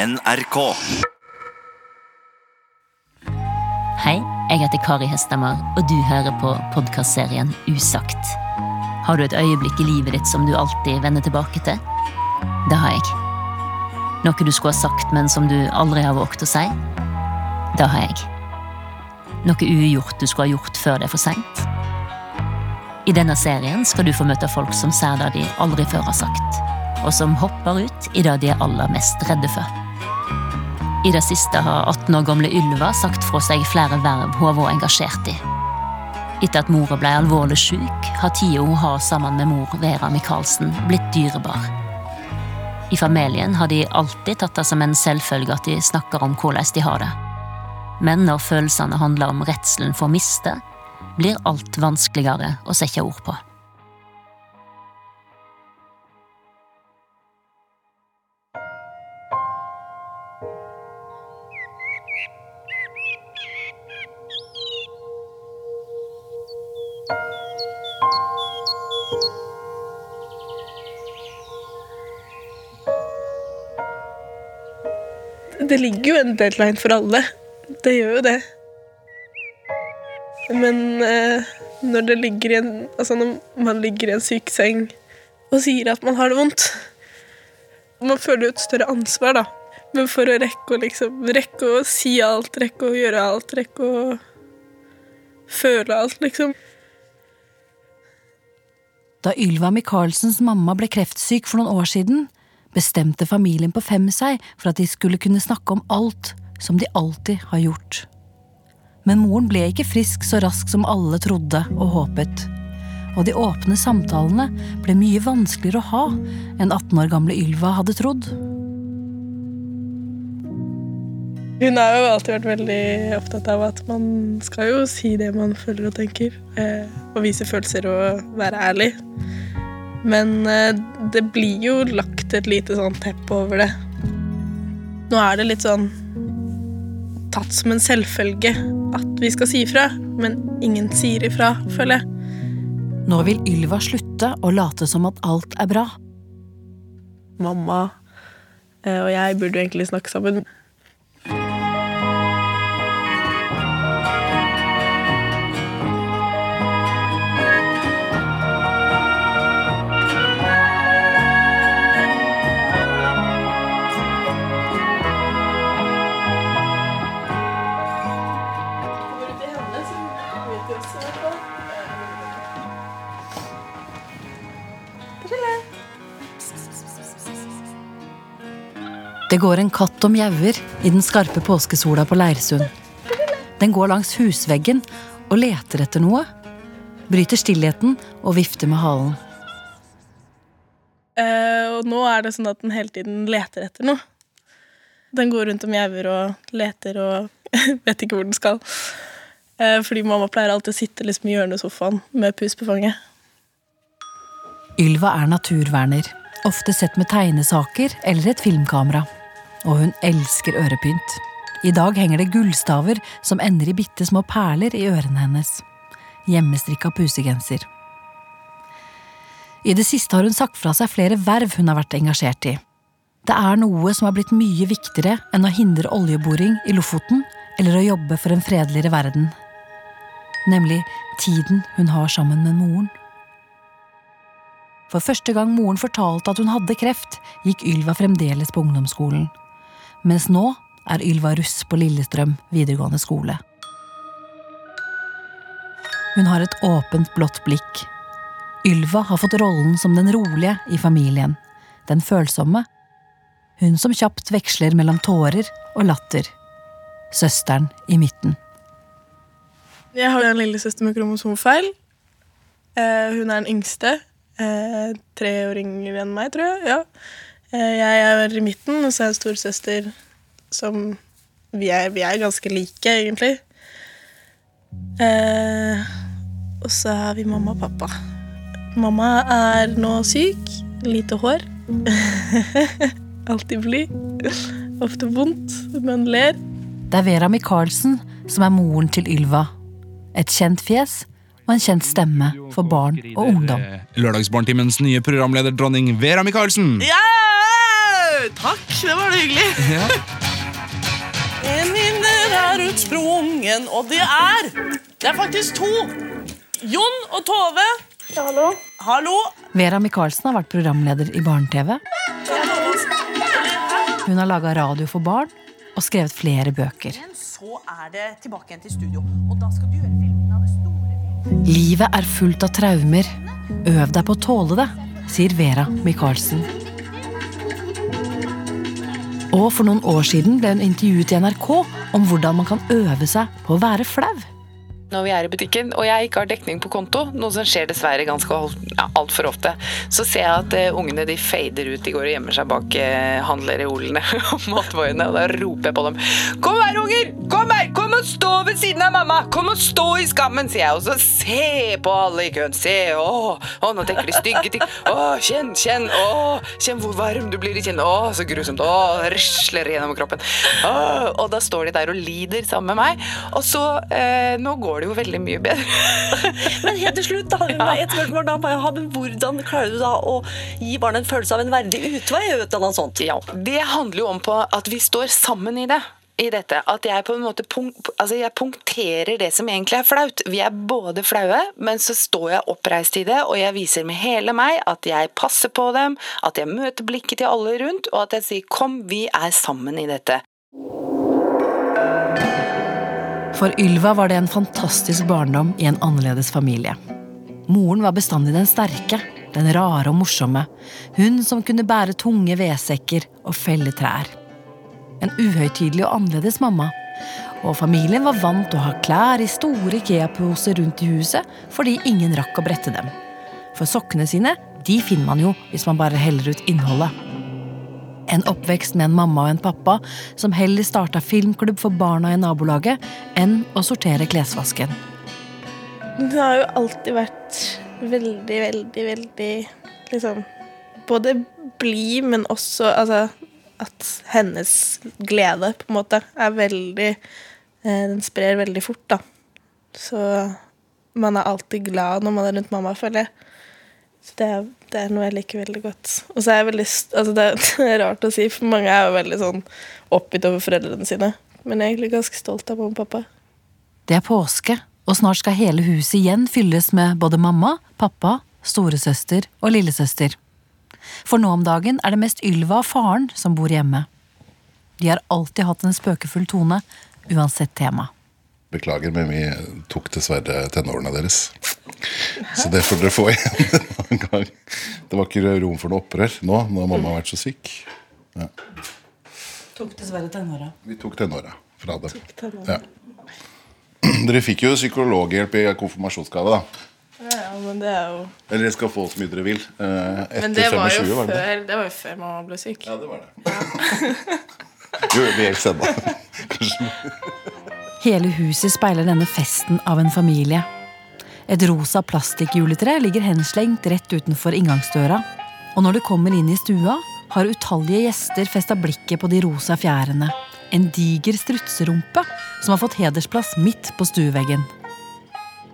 NRK. Hei, jeg heter Kari Hestemar, og du hører på podkastserien Usagt. Har du et øyeblikk i livet ditt som du alltid vender tilbake til? Det har jeg. Noe du skulle ha sagt, men som du aldri har våget å si? Det har jeg. Noe ugjort du skulle ha gjort før det er for seint? I denne serien skal du få møte folk som ser det de aldri før har sagt, og som hopper ut i det de er aller mest redde for. I det siste har 18 år gamle Ylva sagt fra seg flere verv hun har vært engasjert i. Etter at mora ble alvorlig syk, har tida hun har sammen med mor Vera Michaelsen, blitt dyrebar. I familien har de alltid tatt det som en selvfølge at de snakker om hvordan de har det. Men når følelsene handler om redselen for å miste, blir alt vanskeligere å sette ord på. Det ligger jo en deadline for alle. Det gjør jo det. Men eh, når det ligger i en Altså når man ligger i en sykeseng og sier at man har det vondt Man føler jo et større ansvar, da. Men for å rekke å liksom Rekke å si alt, rekke å gjøre alt, rekke å føle alt, liksom. Da Ylva Michaelsens mamma ble kreftsyk for noen år siden, bestemte familien på Fem seg for at de skulle kunne snakke om alt, som de alltid har gjort. Men moren ble ikke frisk så raskt som alle trodde og håpet. Og de åpne samtalene ble mye vanskeligere å ha enn 18 år gamle Ylva hadde trodd. Hun har jo alltid vært veldig opptatt av at man skal jo si det man føler og tenker. Eh, og vise følelser og være ærlig. Men eh, det blir jo lagt et lite sånn teppe over det. Nå er det litt sånn tatt som en selvfølge at vi skal si ifra, men ingen sier ifra, føler jeg. Nå vil Ylva slutte å late som at alt er bra. Mamma eh, og jeg burde jo egentlig snakke sammen. Det går en katt og mjauer i den skarpe påskesola på Leirsund. Den går langs husveggen og leter etter noe. Bryter stillheten og vifter med halen. Eh, og nå er det sånn at den hele tiden leter etter noe. Den går rundt og mjauer og leter og vet ikke hvor den skal. Eh, fordi mamma pleier alltid å sitte liksom i hjørnet av sofaen med pus på fanget. Ylva er naturverner, ofte sett med tegnesaker eller et filmkamera. Og hun elsker ørepynt. I dag henger det gullstaver som ender i bitte små perler i ørene hennes. Hjemmestrikka pusegenser. I det siste har hun sagt fra seg flere verv hun har vært engasjert i. Det er noe som har blitt mye viktigere enn å hindre oljeboring i Lofoten eller å jobbe for en fredeligere verden. Nemlig tiden hun har sammen med moren. For første gang moren fortalte at hun hadde kreft, gikk Ylva fremdeles på ungdomsskolen. Mens nå er Ylva russ på Lillestrøm videregående skole. Hun har et åpent, blått blikk. Ylva har fått rollen som den rolige i familien. Den følsomme. Hun som kjapt veksler mellom tårer og latter. Søsteren i midten. Jeg har en lillesøster med kromosomfeil. Eh, hun er den yngste. Eh, tre år yngre enn meg, tror jeg. Ja. Eh, jeg er i midten, og så er jeg storesøster som vi er, vi er ganske like, egentlig. Eh, og så er vi mamma og pappa. Mamma er nå syk. Lite hår. Alltid blid. Ofte vondt, men ler. Det er Vera Michaelsen som er moren til Ylva. Et kjent fjes og en kjent stemme for barn og ungdom. Lørdagsbarntimens nye programleder dronning Vera Michaelsen. Ja! Takk, det var det hyggelig. Ja. En vinner er utsprungen, og det er Det er faktisk to. Jon og Tove. Hallo? Hallo. Vera Michaelsen har vært programleder i barne-TV. Hun har laga radio for barn og skrevet flere bøker. Så er det tilbake igjen til studio, og da skal du gjøre filmen av det store Livet er fullt av traumer. Øv deg på å tåle det, sier Vera Michaelsen. Og for noen år siden ble hun intervjuet i NRK om hvordan man kan øve seg på å være flau. når vi er i butikken, og jeg ikke har dekning på konto, noe som skjer dessverre ganske ja, altfor ofte, så ser jeg at uh, ungene de fader ut. De går og gjemmer seg bak uh, handlereolene og matvoiene. og da roper jeg på dem. Kom her, unger! Kom her! Kom og stå ved siden av mamma! Kom og stå i skammen, sier jeg. Og så se på alle i køen. Se, å, å nå tenker de stygge ting. Å, kjenn, kjenn. Å, kjenn hvor varm du blir i kinnet. Å, så grusomt. Å, risler gjennom kroppen. Å, og da står de der og lider sammen med meg. Og så, eh, nå går det jo veldig mye bedre. Men helt til slutt, da, et spørsmål da, ja, men hvordan klarer du da å gi barnet en følelse av en verdig utvei? eller noe sånt? Ja, Det handler jo om på at vi står sammen i det. I dette, At jeg på en måte punk altså jeg punkterer det som egentlig er flaut. Vi er både flaue, men så står jeg oppreist i det, og jeg viser med hele meg at jeg passer på dem, at jeg møter blikket til alle rundt, og at jeg sier 'kom, vi er sammen i dette'. For Ylva var det en fantastisk barndom i en annerledes familie. Moren var bestandig den sterke, den rare og morsomme. Hun som kunne bære tunge vedsekker og felle trær. En uhøytidelig og annerledes mamma. Og familien var vant til å ha klær i store Ikea-poser rundt i huset fordi ingen rakk å brette dem. For sokkene sine de finner man jo hvis man bare heller ut innholdet. En oppvekst med en mamma og en pappa som heller starta filmklubb for barna i nabolaget enn å sortere klesvasken. Det har jo alltid vært veldig, veldig, veldig liksom Både blid, men også altså, at hennes glede på en måte er veldig eh, Den sprer veldig fort, da. Så man er alltid glad når man er rundt mamma, føler jeg. Så det er, det er noe jeg liker veldig godt. Og så er jeg veldig Altså, det er, rart å si, for mange er jo veldig sånn oppgitt over foreldrene sine. Men jeg er egentlig ganske stolt av mamma og pappa. Det er påske, og snart skal hele huset igjen fylles med både mamma, pappa, storesøster og lillesøster. For nå om dagen er det mest Ylva og faren som bor hjemme. De har alltid hatt en spøkefull tone, uansett tema. Beklager, men vi tok dessverre tenårene deres. Så det får dere få igjen en gang. Det var ikke rom for noe opprør nå, når mamma har vært så syk. Ja. Tok dessverre tenåra. Vi tok tenåra fra dem. tenåra. Ja. Dere fikk jo psykologhjelp i konfirmasjonsgave, da. Ja, men det er jo Eller dere skal få så mye dere vil. Eh, Etter Men det var, 25, jo var det det? før, det var jo før mamma ble syk. Ja, det var det. Jo, er helt ennå. Kanskje. Hele huset speiler denne festen av en familie. Et rosa plastikkjuletre ligger henslengt rett utenfor inngangsdøra. Og når du kommer inn i stua, har utallige gjester festa blikket på de rosa fjærene. En diger strutserumpe som har fått hedersplass midt på stueveggen.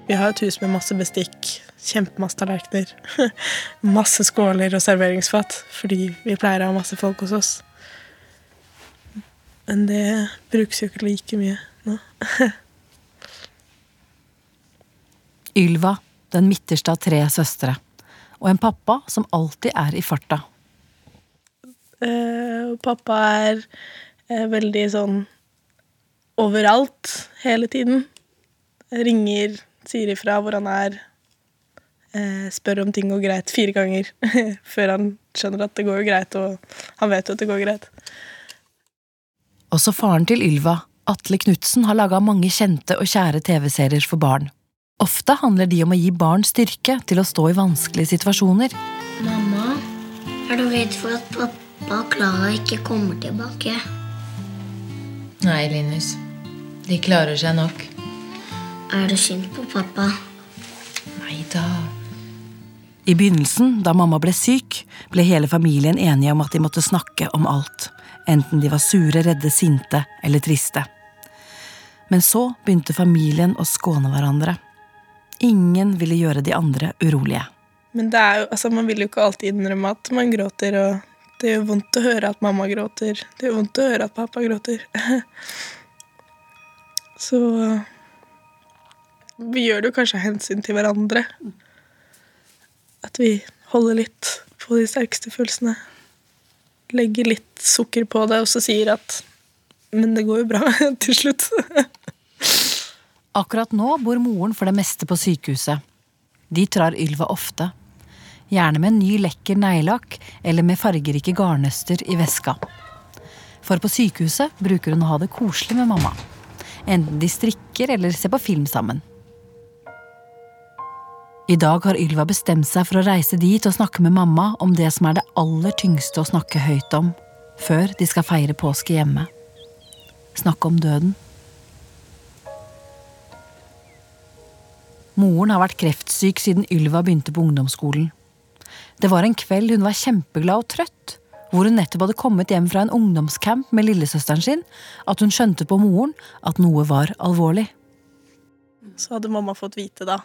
Vi har et hus med masse bestikk, kjempemasse tallerkener, masse skåler og serveringsfat, fordi vi pleier å ha masse folk hos oss. Men det brukes jo ikke like mye nå. Ylva, den midterste av tre søstre. Og en pappa som alltid er i farta. Eh, pappa er eh, veldig sånn overalt hele tiden. Ringer, sier ifra hvor han er. Eh, spør om ting går greit fire ganger før han skjønner at det går greit, og han vet jo at det går greit. Også faren til Ylva, Atle Knutsen, har laga mange kjente og kjære TV-serier for barn. Ofte handler de om å gi barn styrke til å stå i vanskelige situasjoner. Mamma, er du redd for at pappa og Klara ikke kommer tilbake? Nei, Linus. De klarer seg nok. Er det synd på pappa? Nei da. I begynnelsen, da mamma ble syk, ble hele familien enige om at de måtte snakke om alt. Enten de var sure, redde, sinte eller triste. Men så begynte familien å skåne hverandre. Ingen ville gjøre de andre urolige. Men det er jo, altså, man vil jo ikke alltid innrømme at man gråter og Det gjør vondt å høre at mamma gråter. Det gjør vondt å høre at pappa gråter. Så vi gjør det jo kanskje av hensyn til hverandre. At vi holder litt på de sterkeste følelsene. Legger litt sukker på det, og så sier at Men det går jo bra til slutt. Akkurat nå bor moren for det meste på sykehuset. De trar Ylva ofte. Gjerne med en ny lekker neglelakk eller med fargerike garnnøster i veska. For på sykehuset bruker hun å ha det koselig med mamma. Enten de strikker eller ser på film sammen. I dag har Ylva bestemt seg for å reise dit og snakke med mamma om det som er det aller tyngste å snakke høyt om, før de skal feire påske hjemme. Snakke om døden. Moren har vært kreftsyk siden Ylva begynte på ungdomsskolen. Det var en kveld hun var kjempeglad og trøtt, hvor hun nettopp hadde kommet hjem fra en ungdomscamp med lillesøsteren sin, at hun skjønte på moren at noe var alvorlig. Så hadde mamma fått vite, da,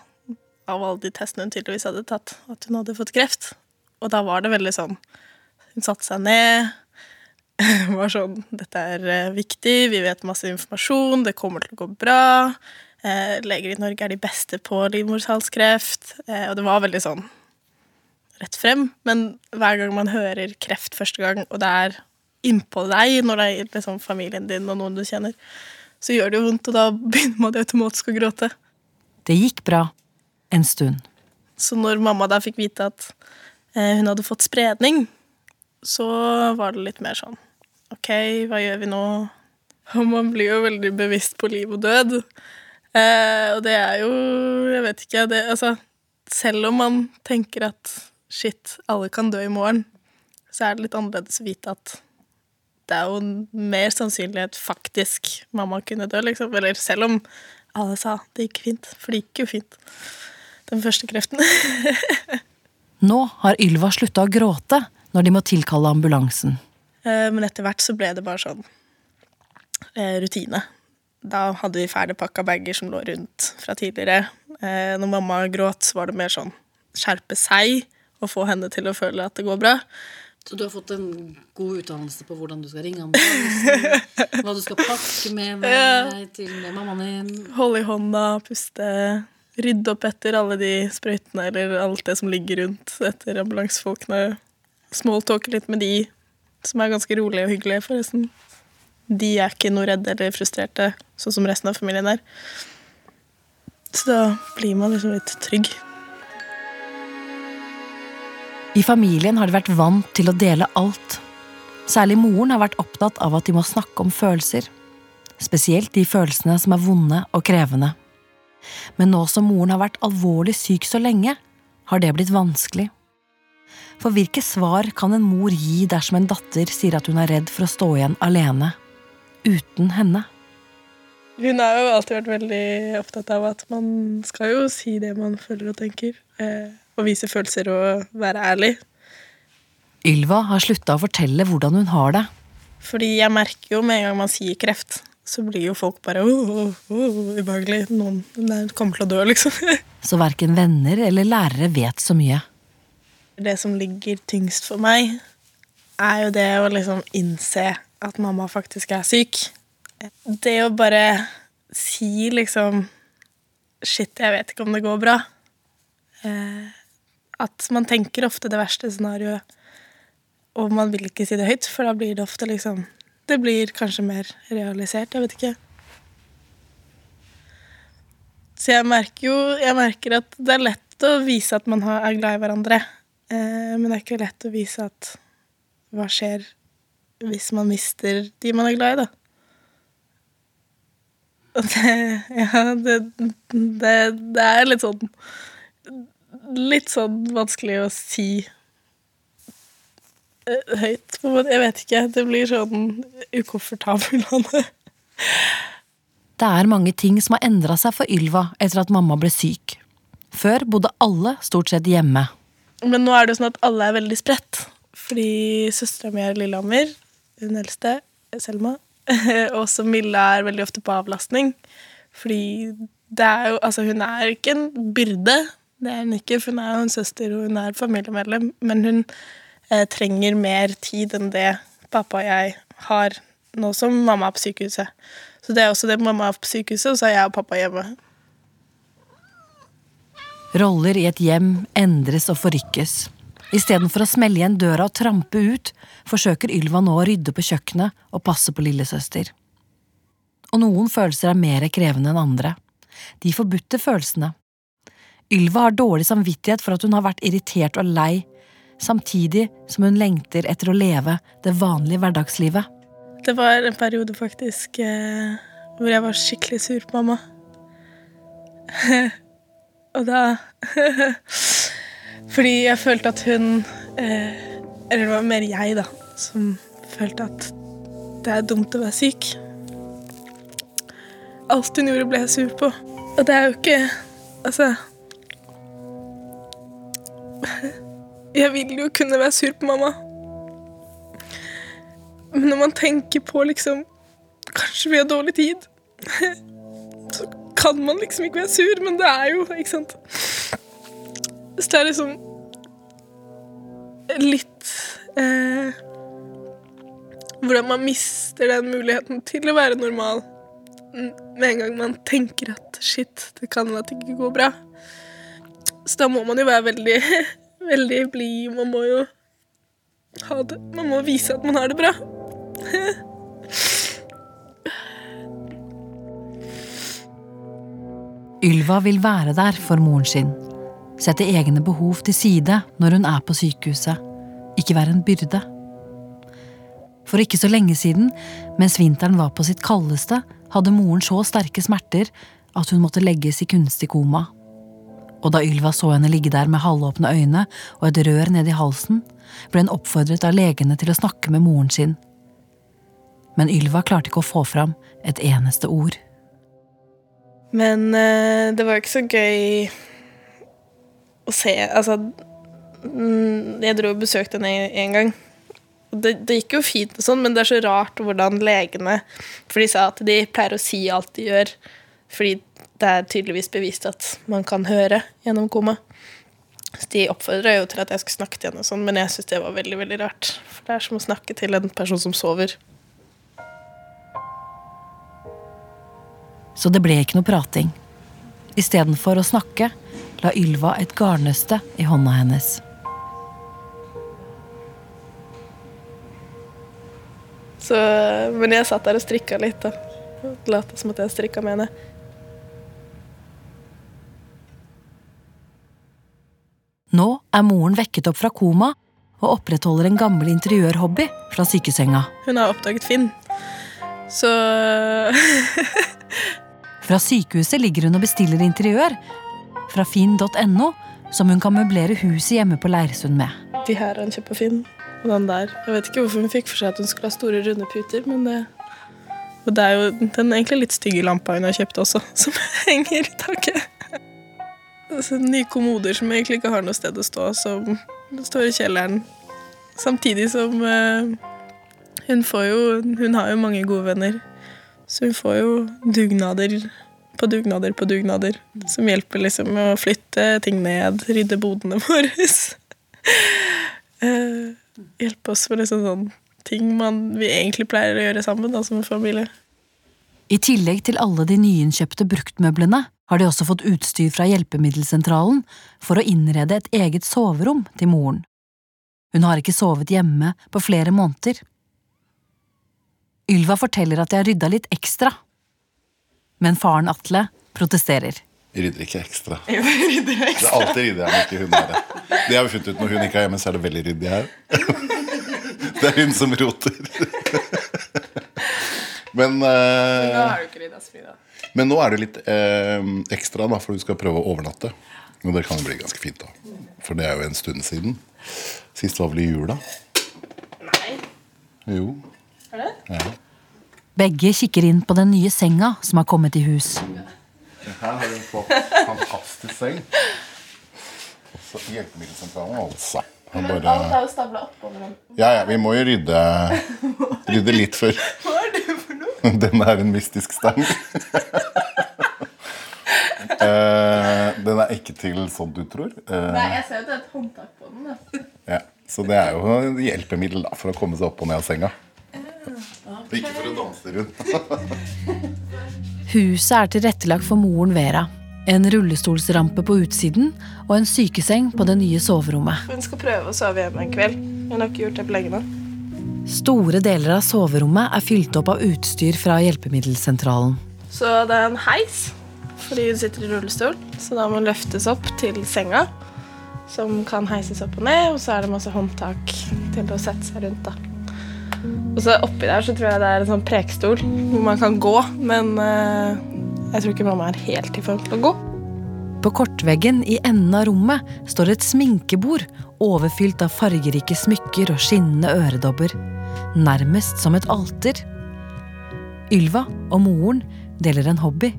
av alle de testene hun tydeligvis hadde tatt, at hun hadde fått kreft. Og da var det veldig sånn Hun satte seg ned, var sånn Dette er eh, viktig, vi vet masse informasjon, det kommer til å gå bra. Eh, leger i Norge er de beste på livmorhalskreft. Eh, og det var veldig sånn rett frem. Men hver gang man hører kreft første gang, og det er innpå deg, når det er liksom familien din og noen du kjenner, så gjør det jo vondt, og da begynner man automatisk å gråte. Det gikk bra. En stund. Så når mamma da fikk vite at eh, hun hadde fått spredning, så var det litt mer sånn OK, hva gjør vi nå? Og man blir jo veldig bevisst på liv og død. Eh, og det er jo Jeg vet ikke, det Altså, selv om man tenker at shit, alle kan dø i morgen, så er det litt annerledes å vite at det er jo mer sannsynlighet faktisk mamma kunne dø, liksom. Eller selv om alle sa det gikk fint, for det gikk jo fint den første kreften. Nå har Ylva slutta å gråte når de må tilkalle ambulansen. Eh, men etter hvert så ble det bare sånn eh, rutine. Da hadde vi ferdigpakka bager som lå rundt fra tidligere. Eh, når mamma gråt, så var det mer sånn skjerpe seg og få henne til å føle at det går bra. Så du har fått en god utdannelse på hvordan du skal ringe ambulansen? hva du skal pakke med deg til med mammaen din? Holde i hånda, puste rydde opp etter alle de sprøytene eller alt det som ligger rundt etter ambulansefolkene. Smalltalke litt med de, som er ganske rolige og hyggelige, forresten. De er ikke noe redde eller frustrerte, sånn som resten av familien er. Så da blir man liksom litt trygg. I familien har de vært vant til å dele alt. Særlig moren har vært opptatt av at de må snakke om følelser. Spesielt de følelsene som er vonde og krevende. Men nå som moren har vært alvorlig syk så lenge, har det blitt vanskelig. For hvilke svar kan en mor gi dersom en datter sier at hun er redd for å stå igjen alene, uten henne? Hun har jo alltid vært veldig opptatt av at man skal jo si det man føler og tenker. Eh, og vise følelser og være ærlig. Ylva har slutta å fortelle hvordan hun har det. Fordi jeg merker jo med en gang man sier kreft, så blir jo folk bare oh, oh, oh, ubehagelig. Noen kommer til å dø, liksom. så verken venner eller lærere vet så mye. Det som ligger tyngst for meg, er jo det å liksom innse at mamma faktisk er syk. Det å bare si liksom Shit, jeg vet ikke om det går bra. Eh, at man tenker ofte det verste scenarioet, og man vil ikke si det høyt, for da blir det ofte liksom det blir kanskje mer realisert. Jeg vet ikke. Så jeg merker jo jeg merker at det er lett å vise at man er glad i hverandre. Eh, men det er ikke lett å vise at hva skjer hvis man mister de man er glad i, da. Og det Ja, det, det, det er litt sånn Litt sånn vanskelig å si høyt. Jeg vet ikke. Det blir sånn ukomfortabel av det. Det er mange ting som har endra seg for Ylva etter at mamma ble syk. Før bodde alle stort sett hjemme. Men nå er det sånn at alle er veldig spredt. Fordi søstera mi er Lillehammer, hun eldste, Selma. Og så Milla er veldig ofte på avlastning. Fordi det er jo Altså, hun er ikke en byrde. Det er hun ikke, for hun er jo en søster og hun er familiemedlem. Men hun eh, trenger mer tid enn det pappa og jeg har nå som mamma er på sykehuset. Så det er også det mamma er på sykehuset, og så er jeg og pappa hjemme. Roller i et hjem endres og forrykkes. Istedenfor å smelle igjen døra og trampe ut, forsøker Ylva nå å rydde på kjøkkenet og passe på lillesøster. Og noen følelser er mer krevende enn andre. De forbudte følelsene. Ylva har dårlig samvittighet for at hun har vært irritert og lei, samtidig som hun lengter etter å leve det vanlige hverdagslivet. Det var en periode faktisk eh, hvor jeg var skikkelig sur på mamma. og da Fordi jeg følte at hun eh, Eller det var mer jeg, da, som følte at det er dumt å være syk. Alt hun gjorde, ble jeg sur på. Og det er jo ikke Altså Jeg vil jo kunne være sur på mamma. Men når man tenker på liksom Kanskje vi har dårlig tid, så kan man liksom ikke være sur, men det er jo Ikke sant? Så det er liksom litt eh, Hvordan man mister den muligheten til å være normal med en gang man tenker at shit, det kan være at det ikke går bra. Så da må man jo være veldig, veldig blid. Man må jo ha det Man må vise at man har det bra. Ylva vil være der for moren sin. Sette egne behov til side når hun er på sykehuset. Ikke være en byrde. For ikke så lenge siden, mens vinteren var på sitt kaldeste, hadde moren så sterke smerter at hun måtte legges i kunstig koma. Og da Ylva så henne ligge der med halvåpne øyne og et rør ned i halsen, ble hun oppfordret av legene til å snakke med moren sin. Men Ylva klarte ikke å få fram et eneste ord. Men eh, det var ikke så gøy å se Altså mm, Jeg dro og besøkte henne en gang. Det, det gikk jo fint, og sånn, men det er så rart hvordan legene For de sa at de pleier å si alt de gjør, fordi det er tydeligvis bevist at man kan høre gjennom koma. Så de oppfordra jo til at jeg skulle snakke til henne, og sånn, men jeg syns det var veldig veldig rart. For det er som å snakke til en person som sover. Så det ble ikke noe prating. Istedenfor å snakke la Ylva et garnnøste i hånda hennes. Så, men jeg satt der og strikka litt, da. Lot som at jeg strikka med henne. Nå er moren vekket opp fra koma og opprettholder en gammel interiørhobby fra sykesenga. Hun har oppdaget Finn. Så Fra sykehuset ligger hun og bestiller interiør. Fra finn.no, som hun kan møblere huset hjemme på Leirsund med. De her har hun kjøpt på Finn. Og den der. Jeg vet ikke hvorfor hun fikk for seg at hun skulle ha store, runde puter, men det Og det er jo den egentlig litt stygge lampa hun har kjøpt også, som henger i taket. Altså, nye kommoder som egentlig ikke har noe sted å stå, som står i kjelleren. Samtidig som eh, hun får jo Hun har jo mange gode venner. Så hun får jo dugnader på dugnader på dugnader som hjelper liksom med å flytte ting ned, rydde bodene våre. Eh, hjelpe oss med liksom sånn ting man, vi egentlig pleier å gjøre sammen da, som familie. I tillegg til alle de nyinnkjøpte bruktmøblene har de også fått utstyr fra Hjelpemiddelsentralen for å innrede et eget soverom til moren. Hun har ikke sovet hjemme på flere måneder. Ylva forteller at de har rydda litt ekstra. Men faren Atle protesterer. Vi rydder ikke ekstra. Det er alltid ryddig her når ikke hun er det. Det har vi funnet ut når hun ikke er hjemme, så er det veldig ryddig her. Det er hun som roter. Men, eh, men nå er det litt eh, ekstra, da, for du skal prøve å overnatte. Og det kan jo bli ganske fint, da. For det er jo en stund siden. Sist var vel i jula. Nei. Jo. Er det? Ja. Begge kikker inn på den nye senga som har kommet i hus. Her har du fått fantastisk seng. Også Hjelpemiddelsentralen, altså. Bare... Alt er jo stabla oppover. Ja, ja, vi må jo rydde, rydde litt før. Er? Den er en mystisk stang. uh, den er ikke til sånn du tror. Uh, Nei, jeg ser jo at det er et håndtak på den. da. ja. Så det er jo et hjelpemiddel da, for å komme seg opp og ned av senga. Ikke for å danse rundt. Huset er tilrettelagt for moren Vera. En rullestolsrampe på utsiden og en sykeseng på det nye soverommet. Hun skal prøve å sove hjemme en kveld. Hun har ikke gjort det på lenge nå. Store deler av soverommet er fylt opp av utstyr fra hjelpemiddelsentralen. Så det er en heis fordi hun sitter i rullestol. Så da må hun løftes opp til senga, som kan heises opp og ned. Og så er det masse håndtak til å sette seg rundt. da. Og så oppi der så tror jeg det er en sånn prekestol hvor man kan gå, men eh, jeg tror ikke mamma er helt i form til å gå. På kortveggen i enden av rommet står et sminkebord overfylt av fargerike smykker og skinnende øredobber. Nærmest som et alter. Ylva og moren deler en hobby.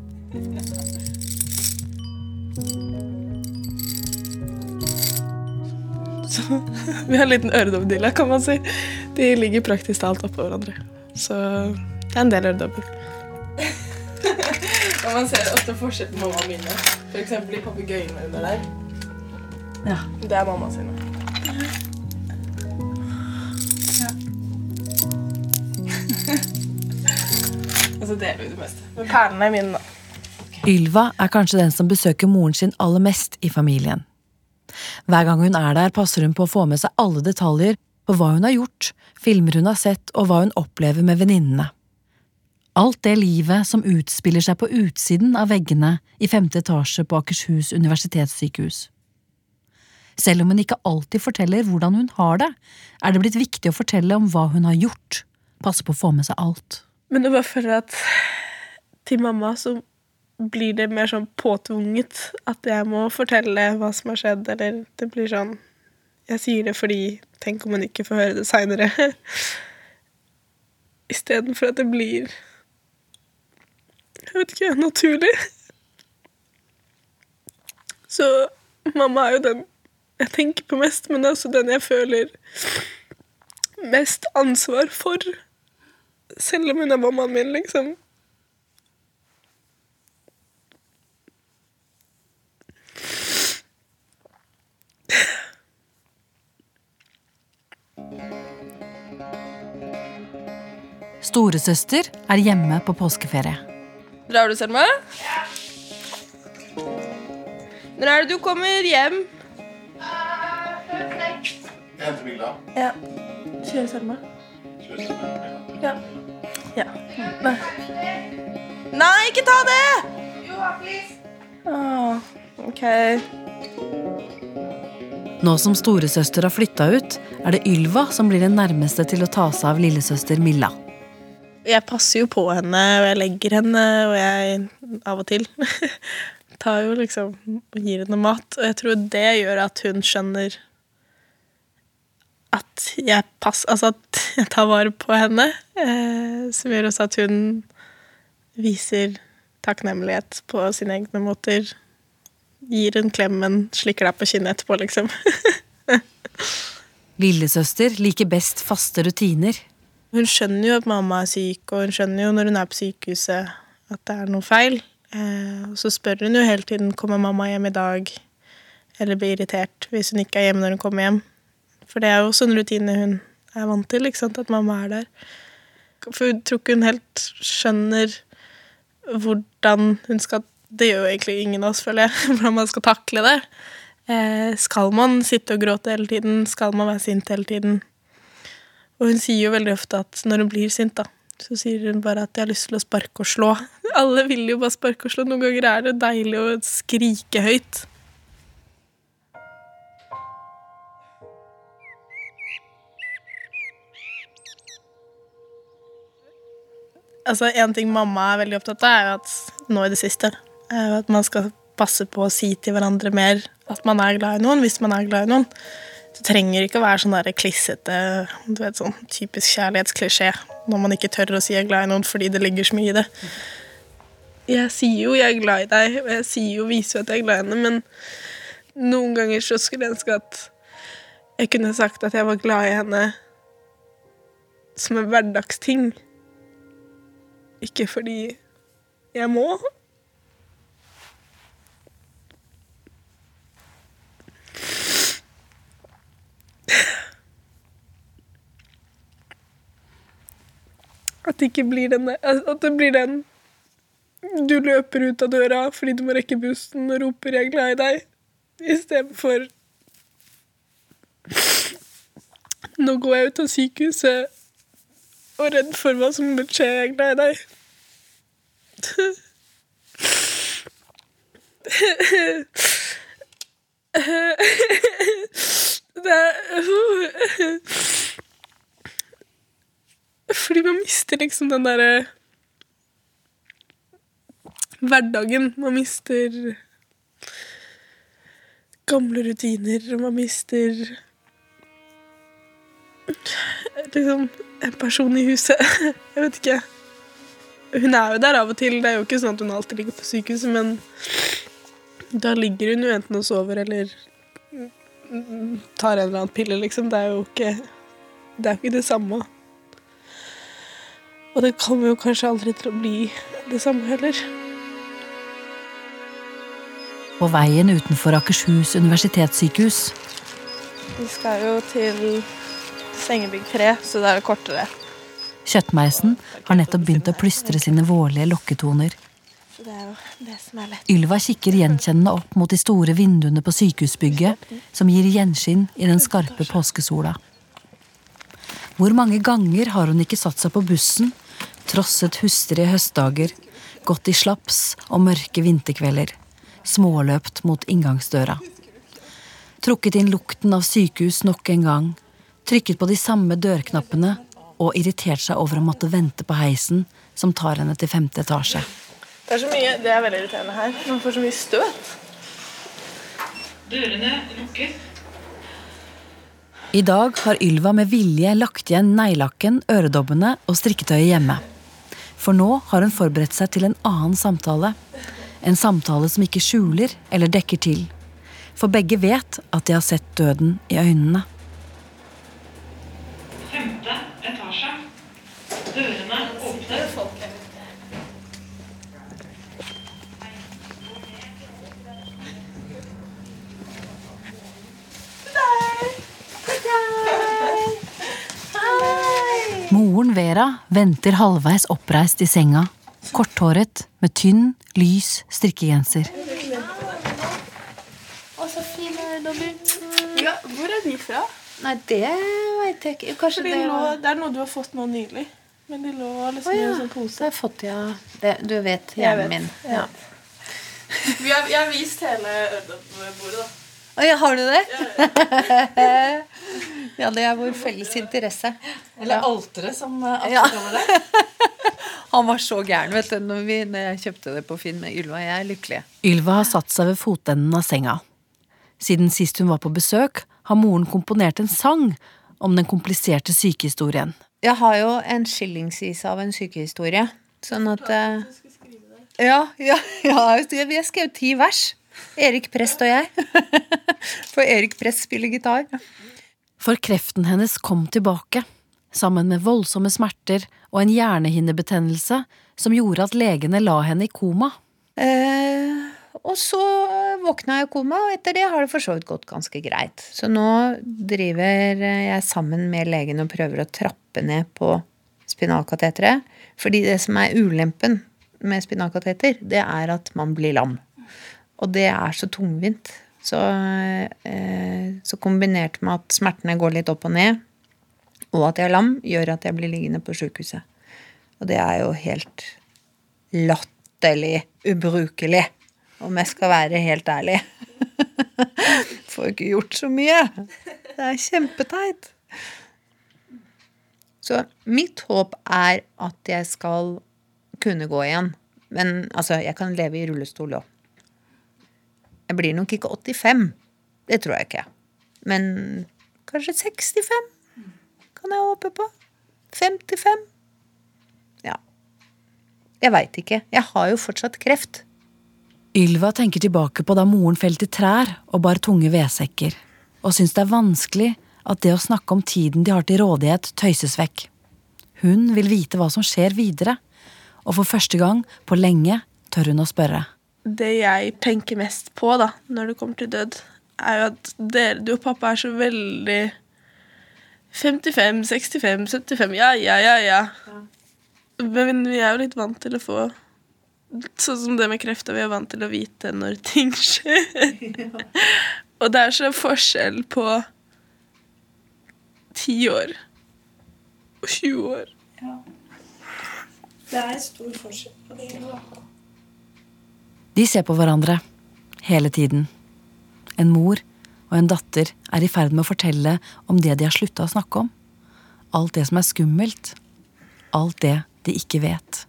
Vi har en liten øredobbedille, kan man si. De ligger praktisk talt oppå hverandre. Så det er en del øredobber. Og man ser ofte forskjell på mamma og mine. For eksempel de papegøyene under der. Ja. Det er mamma sine. Og så deler vi det meste. Men perlene er mine, da. Ylva er kanskje den som besøker moren sin aller mest i familien. Hver gang hun er der, passer hun på å få med seg alle detaljer på hva hun har gjort, filmer hun har sett og hva hun opplever med venninnene. Alt det livet som utspiller seg på utsiden av veggene i femte etasje på Akershus universitetssykehus. Selv om hun ikke alltid forteller hvordan hun har det, er det blitt viktig å fortelle om hva hun har gjort. Passe på å få med seg alt. Men jeg bare føler at til mamma så blir det mer sånn påtvunget at jeg må fortelle hva som har skjedd, eller det blir sånn Jeg sier det fordi tenk om hun ikke får høre det seinere. Istedenfor at det blir Jeg vet ikke naturlig. Så mamma er jo den jeg tenker på mest, men det er også den jeg føler mest ansvar for. Selv om hun er mammaen min, liksom. Storesøster er hjemme på påskeferie. Drar du, Selma? Når er det du kommer hjem? Milla. Ja. Kjører Selma? Ja. ja. Nei. Nei, ikke ta det! Åh, ok. Nå som storesøster har flytta ut, er det Ylva som blir den nærmeste til å ta seg av lillesøster Milla. Jeg passer jo på henne, og jeg legger henne, og jeg av og til tar jo liksom og gir henne mat. Og jeg tror det gjør at hun skjønner at jeg passer altså at jeg tar vare på henne. Eh, som gjør også at hun viser takknemlighet på sine egne måter. Gir en klem, men slikker deg på kinnet etterpå, liksom. Lillesøster liker best faste rutiner. Hun skjønner jo at mamma er syk, og hun skjønner jo når hun er på sykehuset at det er noe feil. Eh, og så spør hun jo hele tiden kommer mamma hjem i dag, eller blir irritert hvis hun ikke er hjemme når hun kommer hjem. For det er jo også en rutiner hun er vant til, ikke sant, at mamma er der. For hun tror ikke hun helt skjønner hvordan hun skal Det gjør jo egentlig ingen av oss, føler jeg, hvordan man skal takle det. Eh, skal man sitte og gråte hele tiden? Skal man være sint hele tiden? Og hun sier jo veldig ofte at når hun blir sint, da, så sier hun bare at 'jeg har lyst til å sparke og slå'. Alle vil jo bare sparke og slå. Noen ganger er det deilig å skrike høyt. Altså, En ting mamma er veldig opptatt av, er jo at nå i det siste er jo at man skal passe på å si til hverandre mer at man er glad i noen, hvis man er glad i noen. Det trenger ikke å være sånn der klissete, du vet, sånn typisk kjærlighetsklisjé når man ikke tør å si jeg er glad i noen fordi det ligger så mye i det. Jeg sier jo jeg er glad i deg, og jeg sier jo viser jo at jeg er glad i henne, men noen ganger så skulle jeg ønske at jeg kunne sagt at jeg var glad i henne som en hverdagsting. Ikke fordi jeg må. Det ikke blir den At det blir den Du løper ut av døra fordi du må rekke bussen og roper 'jeg er glad i deg', istedenfor Nå går jeg ut av sykehuset og er redd for hva som vil skje. Jeg er glad i deg. Det er Fordi man mister liksom den derre hverdagen. Man mister gamle rutiner, og man mister liksom en person i huset. Jeg vet ikke. Hun er jo der av og til. Det er jo ikke sånn at hun alltid ligger på sykehuset, men da ligger hun jo enten og sover eller tar en eller annen pille, liksom. Det er jo ikke det, er ikke det samme. Og det kommer jo kanskje aldri til å bli det samme heller. På veien utenfor Akershus universitetssykehus Vi skal jo til sengebygg 3, så det er kortere. Kjøttmeisen har nettopp begynt å plystre sine vårlige lokketoner. Så det er jo det som er lett. Ylva kikker gjenkjennende opp mot de store vinduene på sykehusbygget, som gir gjenskinn i den skarpe påskesola. Hvor mange ganger har hun ikke satt seg på bussen, trosset hustrige høstdager, gått i slaps og mørke vinterkvelder, småløpt mot inngangsdøra. Trukket inn lukten av sykehus nok en gang, trykket på de samme dørknappene og irritert seg over å måtte vente på heisen som tar henne til femte etasje. Det er så mye, det er veldig irriterende her. Man får så mye støt. Dørene lukkes. I dag har Ylva med vilje lagt igjen neglelakken, øredobbene og strikketøyet hjemme. For nå har hun forberedt seg til en annen samtale. En samtale som ikke skjuler eller dekker til. For begge vet at de har sett døden i øynene. Femte etasje. Dørene åpne. Moren Vera venter halvveis oppreist i senga. Korthåret med tynn, lys strikkegenser. Å, så fin Dobby. Ja, hvor er de fra? Nei, det veit jeg ikke. Kanskje de det lå, det er noe du har fått nå nylig. Men de lå liksom ja. i en sånn pose. Det har jeg fått, ja. Det, du vet hjernen min. jeg Ja. Vi har, jeg har vist hele bordet, da. Å ja, har du det? ja, det er vår felles interesse. Eller alteret, som eh, Ja. Atle kaller det. Han var så gæren, vet du, når, vi, når jeg kjøpte det på Finn med Ylva. Jeg er lykkelig. Ylva har satt seg ved fotenden av senga. Siden sist hun var på besøk, har moren komponert en sang om den kompliserte sykehistorien. Jeg har jo en skillingsis av en sykehistorie. Sånn at eh, Ja, ja, ja, jeg har skrevet ti vers. Erik Prest og jeg. For Erik Prest spiller gitar. For kreften hennes kom tilbake, sammen med voldsomme smerter og en hjernehinnebetennelse som gjorde at legene la henne i koma. Eh, og så våkna jeg i koma, og etter det har det for så vidt gått ganske greit. Så nå driver jeg sammen med legen og prøver å trappe ned på spinalkateteret. Fordi det som er ulempen med spinalkateter, det er at man blir lam. Og det er så tungvint. Så, eh, så kombinert med at smertene går litt opp og ned, og at jeg er lam, gjør at jeg blir liggende på sjukehuset. Og det er jo helt latterlig ubrukelig, om jeg skal være helt ærlig. Får ikke gjort så mye. Det er kjempeteit. Så mitt håp er at jeg skal kunne gå igjen. Men altså, jeg kan leve i rullestol òg. Jeg blir nok ikke 85. Det tror jeg ikke. Men kanskje 65 kan jeg håpe på. 55. Ja. Jeg veit ikke. Jeg har jo fortsatt kreft. Ylva tenker tilbake på da moren felte trær og bar tunge vedsekker, og syns det er vanskelig at det å snakke om tiden de har til rådighet, tøyses vekk. Hun vil vite hva som skjer videre, og for første gang på lenge tør hun å spørre. Det jeg tenker mest på da, når det kommer til død, er jo at dere, du og pappa er så veldig 55, 65, 75 Ja, ja, ja, ja. Men vi er jo litt vant til å få Sånn som det med krefter, vi er vant til å vite når ting skjer. Og det er så forskjell på ti år og 20 år. Ja. Det er stor forskjell på det. De ser på hverandre hele tiden. En mor og en datter er i ferd med å fortelle om det de har slutta å snakke om. Alt det som er skummelt. Alt det de ikke vet.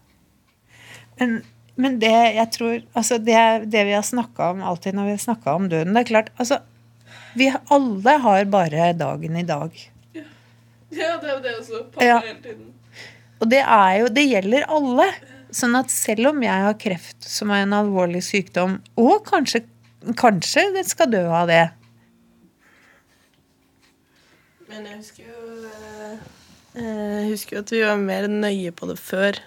Men, men det jeg tror altså det, det vi har snakka om alltid når vi har snakka om døden Det er klart, altså Vi alle har bare dagen i dag. Ja, det er jo det også. Pappa Ja. hele tiden. Og det er jo Det gjelder alle. Sånn at selv om jeg har kreft, som er en alvorlig sykdom, og kanskje, kanskje det skal dø av det Men jeg husker jo eh, Jeg husker jo at vi var mer nøye på det før.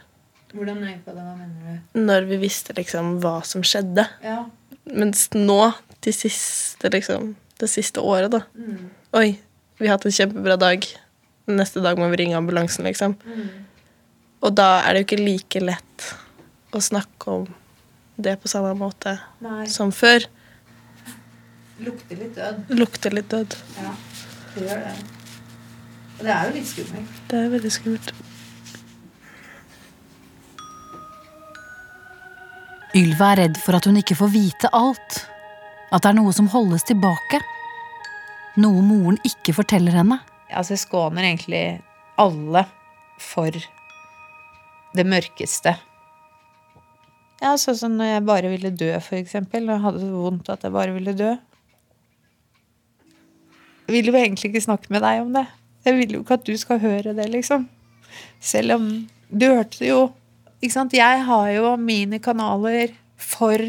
Hvordan nøye på det? Hva mener du? Når vi visste liksom hva som skjedde. Ja. Mens nå, de siste, liksom, det siste året, da Oi, vi har hatt en kjempebra dag. Neste dag må vi ringe ambulansen, liksom. Og da er det jo ikke like lett å snakke om det på samme måte Nei. som før. Lukter litt død. Lukter litt død. Ja, det gjør det. Og det er jo litt skummelt. Det er veldig skummelt. Ylva er redd for at hun ikke får vite alt. At det er noe som holdes tilbake. Noe moren ikke forteller henne. Altså, jeg skåner egentlig alle for det mørkeste. Ja, sånn som når jeg bare ville dø, for eksempel. Og hadde så vondt at jeg bare ville dø. Jeg vil jo egentlig ikke snakke med deg om det. Jeg vil jo ikke at du skal høre det, liksom. Selv om du hørte det jo. Ikke sant? Jeg har jo mine kanaler for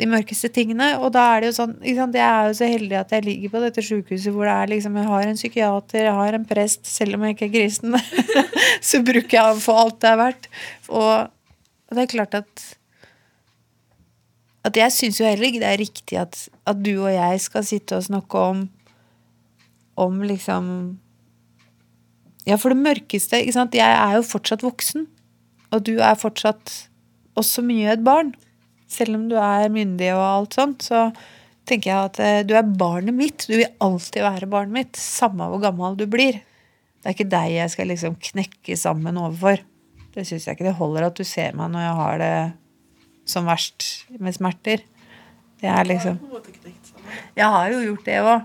de mørkeste tingene. Og da er det jo sånn sant? Jeg er jo så heldig at jeg ligger på dette sykehuset hvor det er liksom Jeg har en psykiater, jeg har en prest, selv om jeg ikke er kristen. så bruker jeg ham for alt det er verdt. Og det er klart at At jeg syns jo heller ikke det er riktig at, at du og jeg skal sitte og snakke om Om liksom Ja, for det mørkeste ikke sant? Jeg er jo fortsatt voksen. Og du er fortsatt også mye et barn. Selv om du er myndig og alt sånt, så tenker jeg at eh, du er barnet mitt. Du vil alltid være barnet mitt, samme hvor gammel du blir. Det er ikke deg jeg skal liksom knekke sammen overfor. Det syns jeg ikke det holder at du ser meg når jeg har det som verst med smerter. Det er liksom Jeg har jo gjort det òg.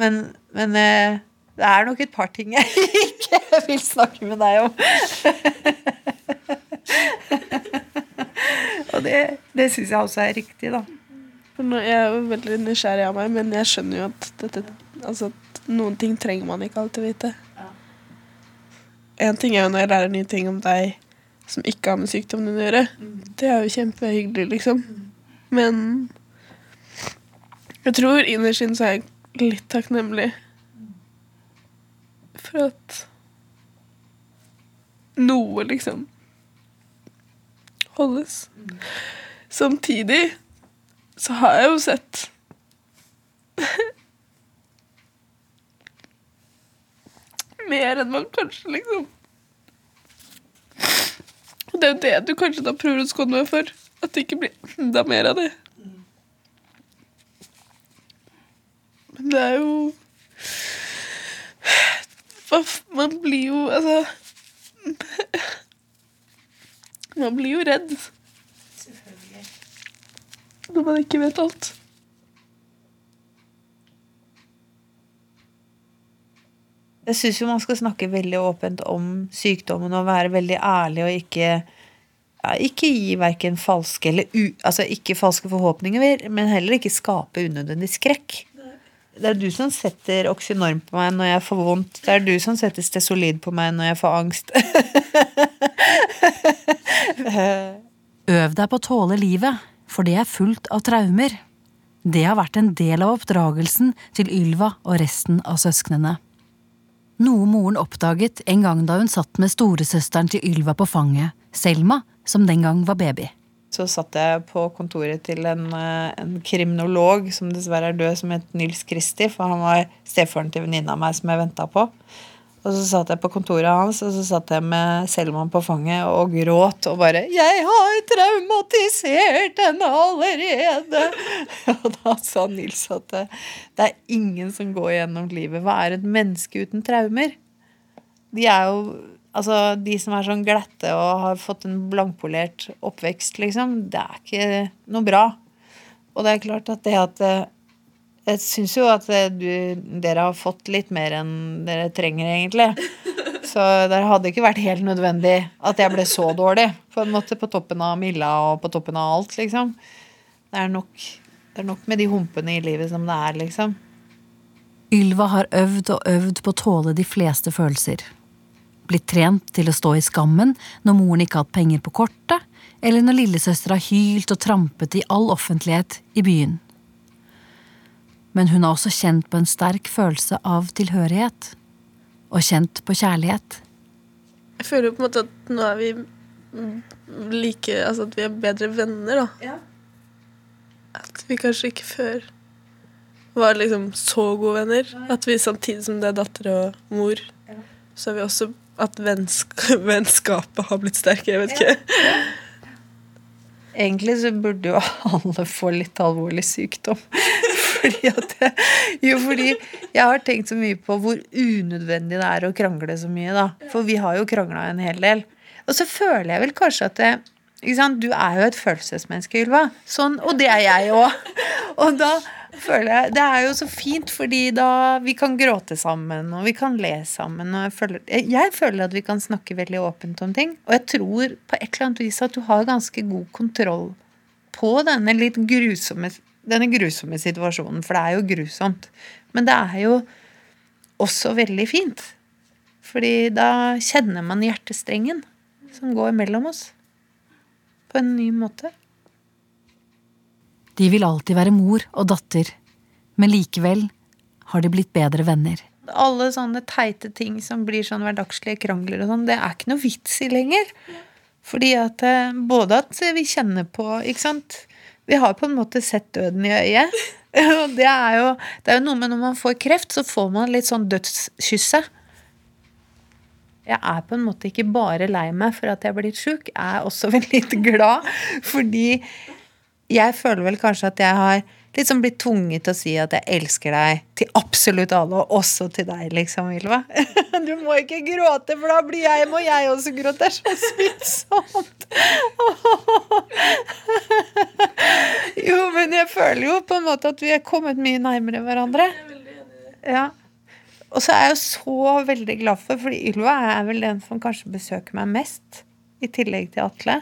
Men, men eh, det er nok et par ting jeg ikke vil snakke med deg om. Og det, det syns jeg også er riktig, da. Jeg er jo veldig nysgjerrig av meg, men jeg skjønner jo at, dette, altså, noen ting trenger man ikke alltid vite. En ting er jo når jeg lærer nye ting om deg som ikke har med sykdommen din å gjøre. Det er jo kjempehyggelig, liksom. Men jeg tror innerst inne så er jeg litt takknemlig for at noe, liksom, holdes. Samtidig så har jeg jo sett mer enn man kanskje liksom Og det er jo det du kanskje da prøver å skåne meg for. At det ikke blir enda mer av det. Men det er jo Man blir jo Altså Man blir jo redd. Selvfølgelig. Når man ikke vet alt. Jeg syns jo man skal snakke veldig åpent om sykdommen og være veldig ærlig og ikke ja, ikke gi verken falske eller u, altså ikke falske forhåpninger, men heller ikke skape unødvendig skrekk. Det er du som setter oksynorm på meg når jeg får vondt. Det er du som setter Stesolid på meg når jeg får angst. Øv deg på å tåle livet, for det er fullt av traumer. Det har vært en del av oppdragelsen til Ylva og resten av søsknene. Noe moren oppdaget en gang da hun satt med storesøsteren til Ylva på fanget, Selma, som den gang var baby. Så satt jeg på kontoret til en, eh, en kriminolog som dessverre er død, som het Nils Kristi, for han var stefaren til venninna av meg som jeg venta på. Og så satt jeg på kontoret hans, og så satt jeg med Selman på fanget og gråt og bare 'Jeg har traumatisert henne allerede!' Og da sa Nils at det, det er ingen som går gjennom livet. Hva er et menneske uten traumer? De er jo Altså, de som er sånn glatte og har fått en blankpolert oppvekst, liksom, det er ikke noe bra. Og det er klart at det at eh, Jeg syns jo at eh, du, dere har fått litt mer enn dere trenger, egentlig. Så det hadde ikke vært helt nødvendig at jeg ble så dårlig. På en måte på toppen av Milla og på toppen av alt, liksom. Det er nok, det er nok med de humpene i livet som det er, liksom. Ylva har øvd og øvd på å tåle de fleste følelser. Blitt trent til å stå i skammen når moren ikke har hatt penger på kortet, eller når lillesøster har hylt og trampet i all offentlighet i byen. Men hun har også kjent på en sterk følelse av tilhørighet. Og kjent på kjærlighet. Jeg føler jo på en måte at nå er vi like Altså at vi er bedre venner, da. Ja. At vi kanskje ikke før var liksom så gode venner. At vi samtidig som det er datter og mor, så er vi også at vennsk vennskapet har blitt sterkere. Jeg vet ikke. Egentlig så burde jo alle få litt alvorlig sykdom. Fordi jeg, jo, fordi jeg har tenkt så mye på hvor unødvendig det er å krangle så mye, da. For vi har jo krangla en hel del. Og så føler jeg vel kanskje at det? Du er jo et følelsesmenneske, Ylva. Sånn, og det er jeg òg. Og da føler jeg Det er jo så fint, fordi da vi kan gråte sammen, og vi kan le sammen. Jeg føler, jeg, jeg føler at vi kan snakke veldig åpent om ting. Og jeg tror på et eller annet vis at du har ganske god kontroll på denne litt grusomme denne grusomme situasjonen, for det er jo grusomt. Men det er jo også veldig fint. Fordi da kjenner man hjertestrengen som går mellom oss. På en ny måte. De vil alltid være mor og datter, men likevel har de blitt bedre venner. Alle sånne teite ting som blir sånn hverdagslige krangler og sånn, det er ikke noe vits i lenger. Fordi at eh, både at vi kjenner på, ikke sant Vi har på en måte sett døden i øyet. Og det er jo, det er jo noe med når man får kreft, så får man litt sånn dødskysset. Jeg er på en måte ikke bare lei meg for at jeg er blitt sjuk, jeg er også veldig glad. Fordi jeg føler vel kanskje at jeg har liksom blitt tvunget til å si at jeg elsker deg til absolutt alle, og også til deg, liksom, Ylva. Du må ikke gråte, for da blir jeg, må jeg også gråte. Det er så smittsomt. Jo, men jeg føler jo på en måte at vi er kommet mye nærmere hverandre. Ja. Og så er jeg jo så veldig glad for, fordi Ylva er vel den som kanskje besøker meg mest, i tillegg til Atle.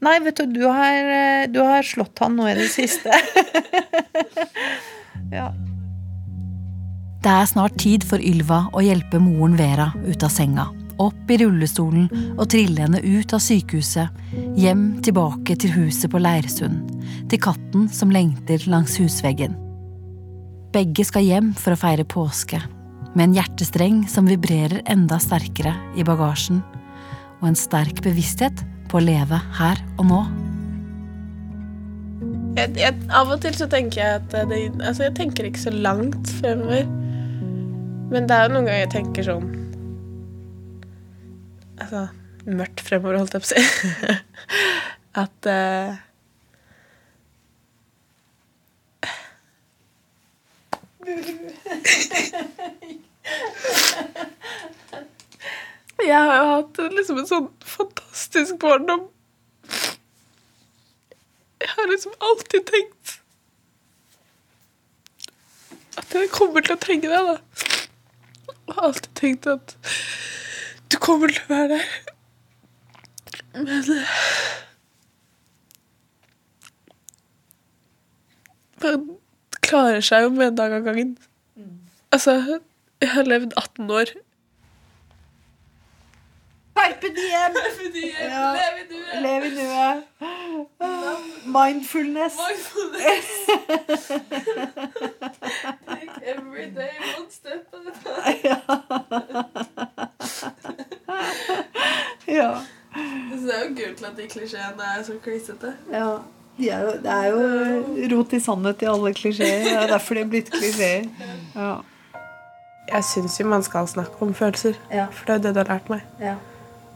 Nei, vet du, du har, eh, du har slått han nå i det siste. ja. Det er snart tid for Ylva å hjelpe moren Vera ut av senga. Opp i rullestolen og trille henne ut av sykehuset. Hjem tilbake til huset på Leirsund. Til katten som lengter langs husveggen. Begge skal hjem for å feire påske. Med en hjertestreng som vibrerer enda sterkere i bagasjen. Og en sterk bevissthet på å leve her og nå. Jeg, jeg, av og til så tenker jeg at det, Altså, jeg tenker ikke så langt fremover. Men det er jo noen ganger jeg tenker sånn Altså mørkt fremover, holdt jeg på å si. at uh, Jeg har jo hatt liksom en sånn fantastisk barndom. Jeg har liksom alltid tenkt at jeg kommer til å trenge deg, da. Jeg har alltid tenkt at du kommer til å være der. Men eh, Man klarer seg jo med en dag av gangen. Altså, jeg har levd 18 år. Carpe diem! Ja. Lev i nuet. Mindfulness. Mindfulness every day one step at a time. Ja. Så det er jo gult til at de klisjeene er så klissete. ja. De er jo, det er jo rot i sannhet i alle klisjeer. Det er derfor de er blitt klisjeer. Ja. Jeg syns jo man skal snakke om følelser. Ja. For det er jo det du har lært meg. Ja.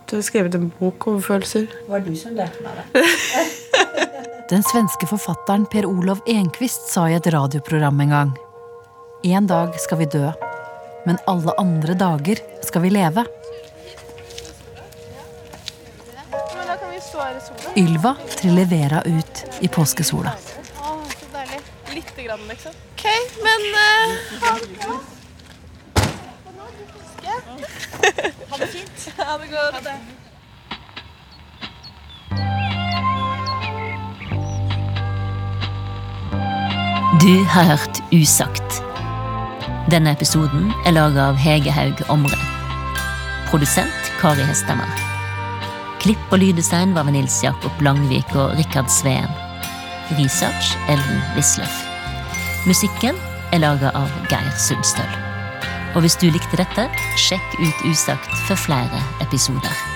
Du har skrevet en bok om følelser. Det var du som lærte meg det. Den svenske forfatteren Per Olov Enquist sa i et radioprogram en gang En dag skal vi dø, men alle andre dager skal vi leve. Da kan vi stå sola. Ylva triller Vera ut i påskesola. Å, så deilig. Lite grann, liksom. Ok, men uh, ha, ha. Ha det fint. Ha det godt. Ha det. Du har hørt Usagt. Denne episoden er laga av Hege Haug Omre. Produsent Kari Hestemar. Klipp og lyddesign var ved Nils Jakob Langvik og Rikard Sveen. Research Ellen Wisløff. Musikken er laga av Geir Sundstøl. Og hvis du likte dette, sjekk ut Usagt for flere episoder.